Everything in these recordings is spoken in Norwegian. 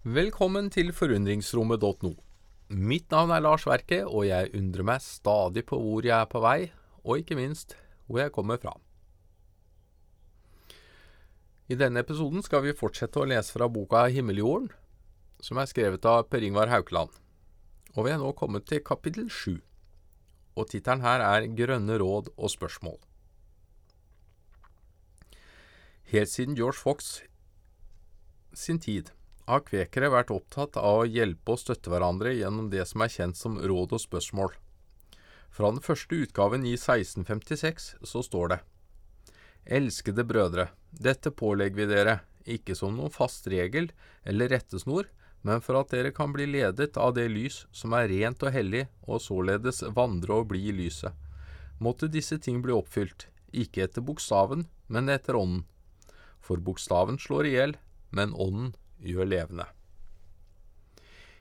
Velkommen til forundringsrommet.no. Mitt navn er Lars Verke, og jeg undrer meg stadig på hvor jeg er på vei, og ikke minst hvor jeg kommer fra. I denne episoden skal vi fortsette å lese fra boka Himmeljorden, som er skrevet av Per Ingvar Haukeland. Og vi er nå kommet til kapittel sju. Og tittelen her er Grønne råd og spørsmål. Helt siden George Fox sin tid har kvekere vært opptatt av å hjelpe og støtte hverandre gjennom det som er kjent som råd og spørsmål. Fra den første utgaven i 1656 så står det Elskede brødre, dette pålegger vi dere, ikke som noen fast regel eller rettesnor, men for at dere kan bli ledet av det lys som er rent og hellig, og således vandre og bli i lyset. Måtte disse ting bli oppfylt, ikke etter bokstaven, men etter ånden. For bokstaven slår i hjel, men ånden gjør levende.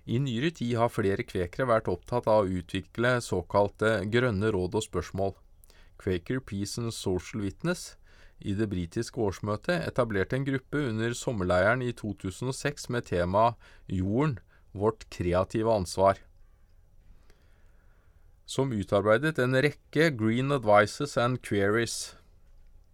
I nyere tid har flere kvekere vært opptatt av å utvikle såkalte grønne råd og spørsmål. Quaker Peace and Social Witness i det britiske årsmøtet etablerte en gruppe under sommerleiren i 2006 med tema Jorden vårt kreative ansvar, som utarbeidet en rekke Green Advices and Queries.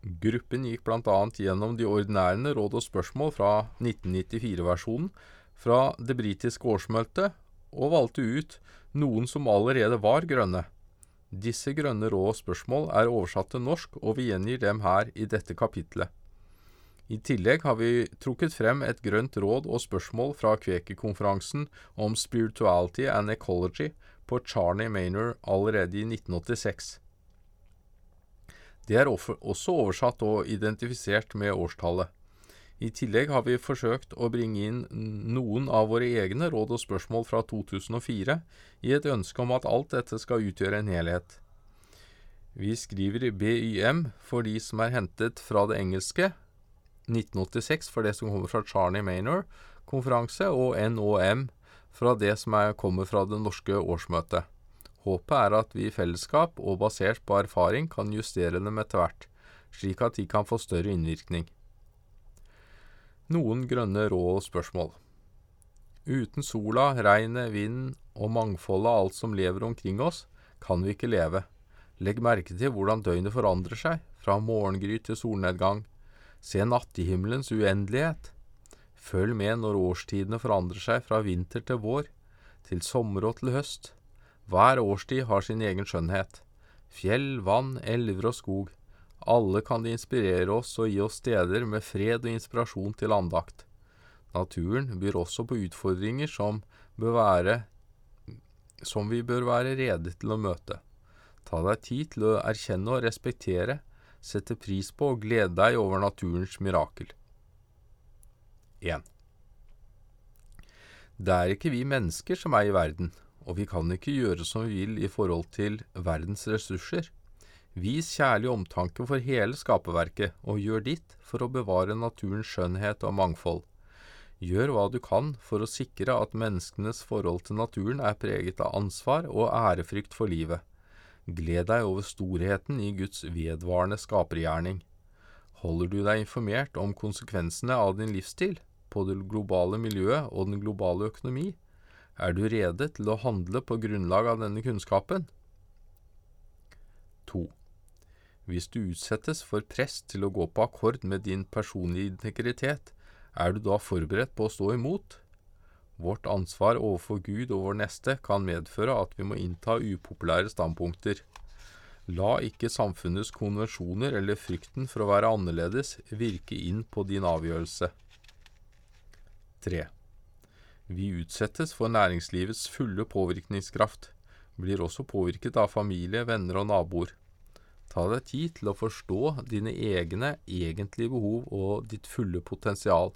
Gruppen gikk bl.a. gjennom de ordinære råd og spørsmål fra 1994-versjonen fra det britiske årsmøtet, og valgte ut noen som allerede var grønne. Disse grønne råd og spørsmål er oversatt til norsk, og vi gjengir dem her i dette kapitlet. I tillegg har vi trukket frem et grønt råd og spørsmål fra Kvekerkonferansen om spirituality and ecology på Charney Manor allerede i 1986. Det er også oversatt og identifisert med årstallet. I tillegg har vi forsøkt å bringe inn noen av våre egne råd og spørsmål fra 2004, i et ønske om at alt dette skal utgjøre en helhet. Vi skriver BYM for de som er hentet fra det engelske, 1986 for det som kommer fra Charney Maynor-konferanse, og NOM fra det som er, kommer fra det norske årsmøtet. Håpet er at vi i fellesskap og basert på erfaring kan justere dem etter hvert, slik at de kan få større innvirkning. Noen grønne råd og spørsmål. Uten sola, regnet, vinden og mangfoldet av alt som lever omkring oss, kan vi ikke leve. Legg merke til hvordan døgnet forandrer seg, fra morgengry til solnedgang. Se nattehimmelens uendelighet. Følg med når årstidene forandrer seg fra vinter til vår, til sommer og til høst. Hver årstid har sin egen skjønnhet. Fjell, vann, elver og skog. Alle kan de inspirere oss og gi oss steder med fred og inspirasjon til andakt. Naturen byr også på utfordringer som, være, som vi bør være rede til å møte. Ta deg tid til å erkjenne og respektere, sette pris på og glede deg over naturens mirakel. 1. Det er ikke vi mennesker som er i verden, og vi kan ikke gjøre som vi vil i forhold til verdens ressurser. Vis kjærlig omtanke for hele skaperverket, og gjør ditt for å bevare naturens skjønnhet og mangfold. Gjør hva du kan for å sikre at menneskenes forhold til naturen er preget av ansvar og ærefrykt for livet. Gled deg over storheten i Guds vedvarende skapergjerning. Holder du deg informert om konsekvensene av din livsstil, på det globale miljøet og den globale økonomi? Er du rede til å handle på grunnlag av denne kunnskapen? 2. Hvis du utsettes for press til å gå på akkord med din personlige integritet, er du da forberedt på å stå imot? Vårt ansvar overfor Gud og vår neste kan medføre at vi må innta upopulære standpunkter. La ikke samfunnets konvensjoner eller frykten for å være annerledes virke inn på din avgjørelse. 3. Vi utsettes for næringslivets fulle påvirkningskraft, blir også påvirket av familie, venner og naboer. Ta deg tid til å forstå dine egne egentlige behov og ditt fulle potensial.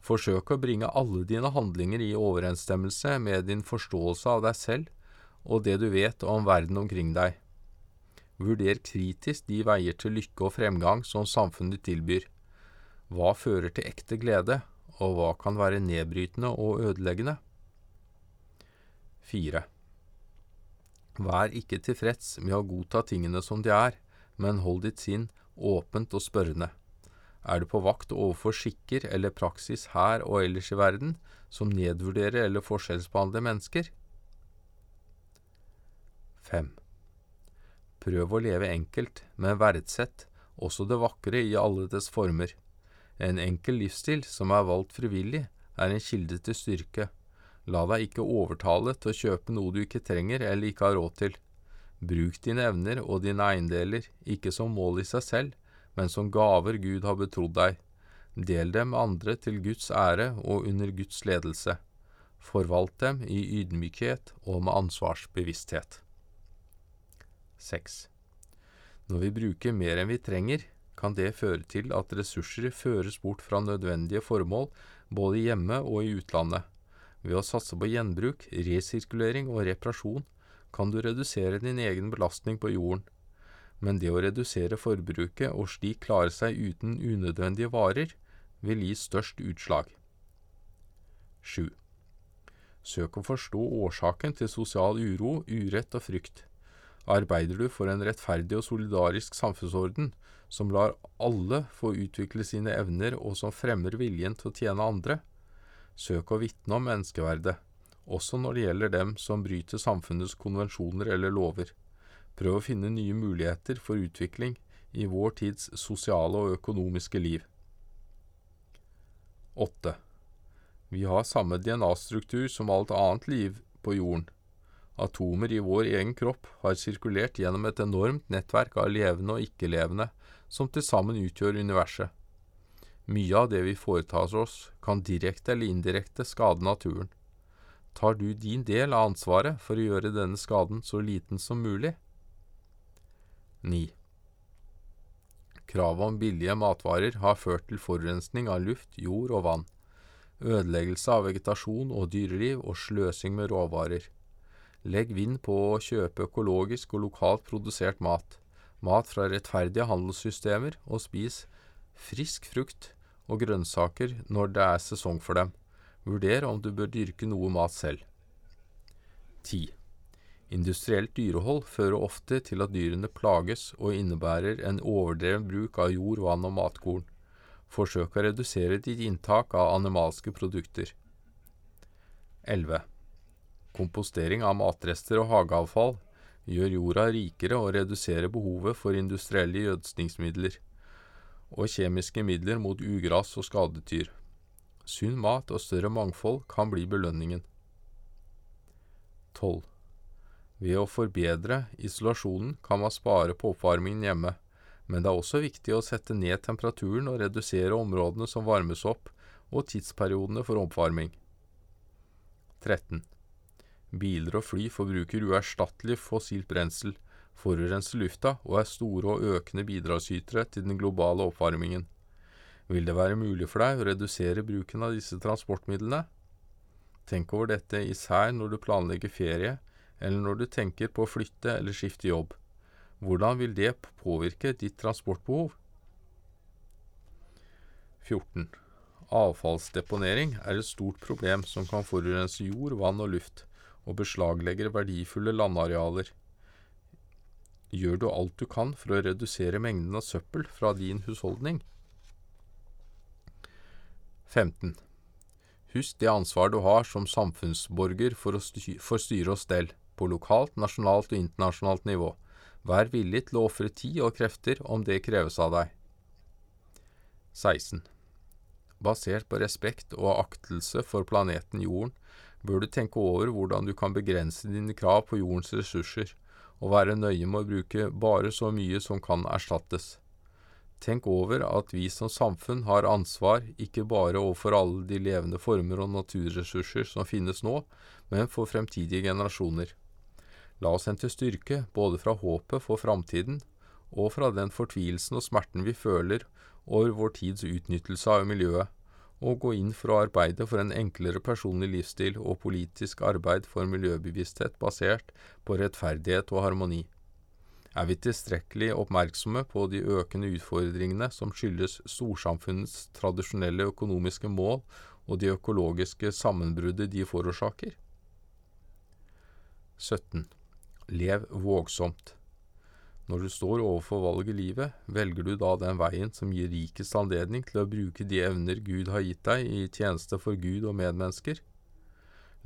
Forsøk å bringe alle dine handlinger i overensstemmelse med din forståelse av deg selv og det du vet om verden omkring deg. Vurder kritisk de veier til lykke og fremgang som samfunnet tilbyr. Hva fører til ekte glede, og hva kan være nedbrytende og ødeleggende? 4. Vær ikke tilfreds med å godta tingene som de er, men hold ditt sinn åpent og spørrende. Er du på vakt overfor skikker eller praksis her og ellers i verden som nedvurderer eller forskjellsbehandler mennesker? 5. Prøv å leve enkelt, men verdsett også det vakre i alle dets former. En enkel livsstil som er valgt frivillig, er en kilde til styrke. La deg ikke overtale til å kjøpe noe du ikke trenger eller ikke har råd til. Bruk dine evner og dine eiendeler, ikke som mål i seg selv, men som gaver Gud har betrodd deg. Del dem med andre til Guds ære og under Guds ledelse. Forvalt dem i ydmykhet og med ansvarsbevissthet. 6. Når vi bruker mer enn vi trenger, kan det føre til at ressurser føres bort fra nødvendige formål både hjemme og i utlandet. Ved å satse på gjenbruk, resirkulering og reparasjon kan du redusere din egen belastning på jorden. Men det å redusere forbruket og slik klare seg uten unødvendige varer, vil gi størst utslag. 7. Søk å forstå årsaken til sosial uro, urett og frykt. Arbeider du for en rettferdig og solidarisk samfunnsorden, som lar alle få utvikle sine evner og som fremmer viljen til å tjene andre. Søk å vitne om menneskeverdet, også når det gjelder dem som bryter samfunnets konvensjoner eller lover. Prøv å finne nye muligheter for utvikling i vår tids sosiale og økonomiske liv. 8. Vi har samme DNA-struktur som alt annet liv på jorden. Atomer i vår egen kropp har sirkulert gjennom et enormt nettverk av levende og ikke-levende som til sammen utgjør universet. Mye av det vi foretar oss, kan direkte eller indirekte skade naturen. Tar du din del av ansvaret for å gjøre denne skaden så liten som mulig? 9. Kravet om billige matvarer har ført til forurensning av luft, jord og vann, ødeleggelse av vegetasjon og dyreliv og sløsing med råvarer. Legg vind på å kjøpe økologisk og lokalt produsert mat mat fra rettferdige handelssystemer, og spis frisk frukt og grønnsaker når det er sesong for dem. Vurder om du bør dyrke noe mat selv. 10. Industrielt dyrehold fører ofte til at dyrene plages og innebærer en overdreven bruk av jord, vann og matkorn. Forsøk å redusere ditt inntak av animalske produkter. 11. Kompostering av matrester og hageavfall gjør jorda rikere og reduserer behovet for industrielle gjødsningsmidler og kjemiske midler mot ugras og skadedyr. Sunn mat og større mangfold kan bli belønningen. 12. Ved å forbedre isolasjonen kan man spare på oppvarmingen hjemme, men det er også viktig å sette ned temperaturen og redusere områdene som varmes opp, og tidsperiodene for oppvarming. 13. Biler og fly forbruker uerstattelig fossilt brensel, forurenser lufta og er store og økende bidragsytere til den globale oppvarmingen. Vil det være mulig for deg å redusere bruken av disse transportmidlene? Tenk over dette især når du planlegger ferie, eller når du tenker på å flytte eller skifte jobb. Hvordan vil det påvirke ditt transportbehov? 14. Avfallsdeponering er et stort problem som kan forurense jord, vann og luft og beslaglegger verdifulle landarealer. Gjør du alt du kan for å redusere mengden av søppel fra din husholdning? 15. Husk det ansvar du har som samfunnsborger for, styr, for styre og stell, på lokalt, nasjonalt og internasjonalt nivå. Vær villig til å ofre tid og krefter om det kreves av deg. 16. Basert på respekt og aktelse for planeten Jorden bør du tenke over hvordan du kan begrense dine krav på jordens ressurser, og være nøye med å bruke bare så mye som kan erstattes. Tenk over at vi som samfunn har ansvar ikke bare overfor alle de levende former og naturressurser som finnes nå, men for fremtidige generasjoner. La oss hente styrke både fra håpet for framtiden og fra den fortvilelsen og smerten vi føler over vår tids utnyttelse av miljøet og gå inn for å arbeide for en enklere personlig livsstil og politisk arbeid for miljøbevissthet basert på rettferdighet og harmoni. Er vi tilstrekkelig oppmerksomme på de økende utfordringene som skyldes storsamfunnets tradisjonelle økonomiske mål og de økologiske sammenbruddet de forårsaker? 17. Lev vågsomt. Når du står overfor valg i livet, velger du da den veien som gir rikest anledning til å bruke de evner Gud har gitt deg i tjeneste for Gud og medmennesker?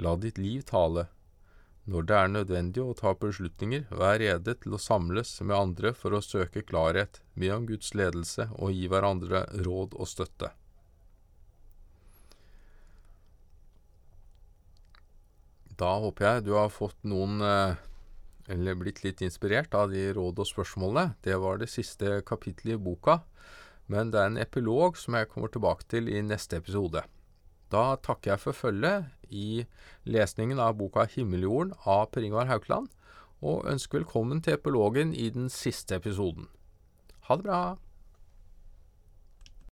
La ditt liv tale. Når det er nødvendig å ta beslutninger, vær rede til å samles med andre for å søke klarhet, be om Guds ledelse og gi hverandre råd og støtte. Da håper jeg du har fått noen eh, eller blitt litt inspirert av de råd og spørsmålene. Det var det siste kapittelet i boka, men det er en epilog som jeg kommer tilbake til i neste episode. Da takker jeg for følget i lesningen av boka 'Himmeljorden' av Per Ingvar Haukeland, og ønsker velkommen til epilogen i den siste episoden. Ha det bra!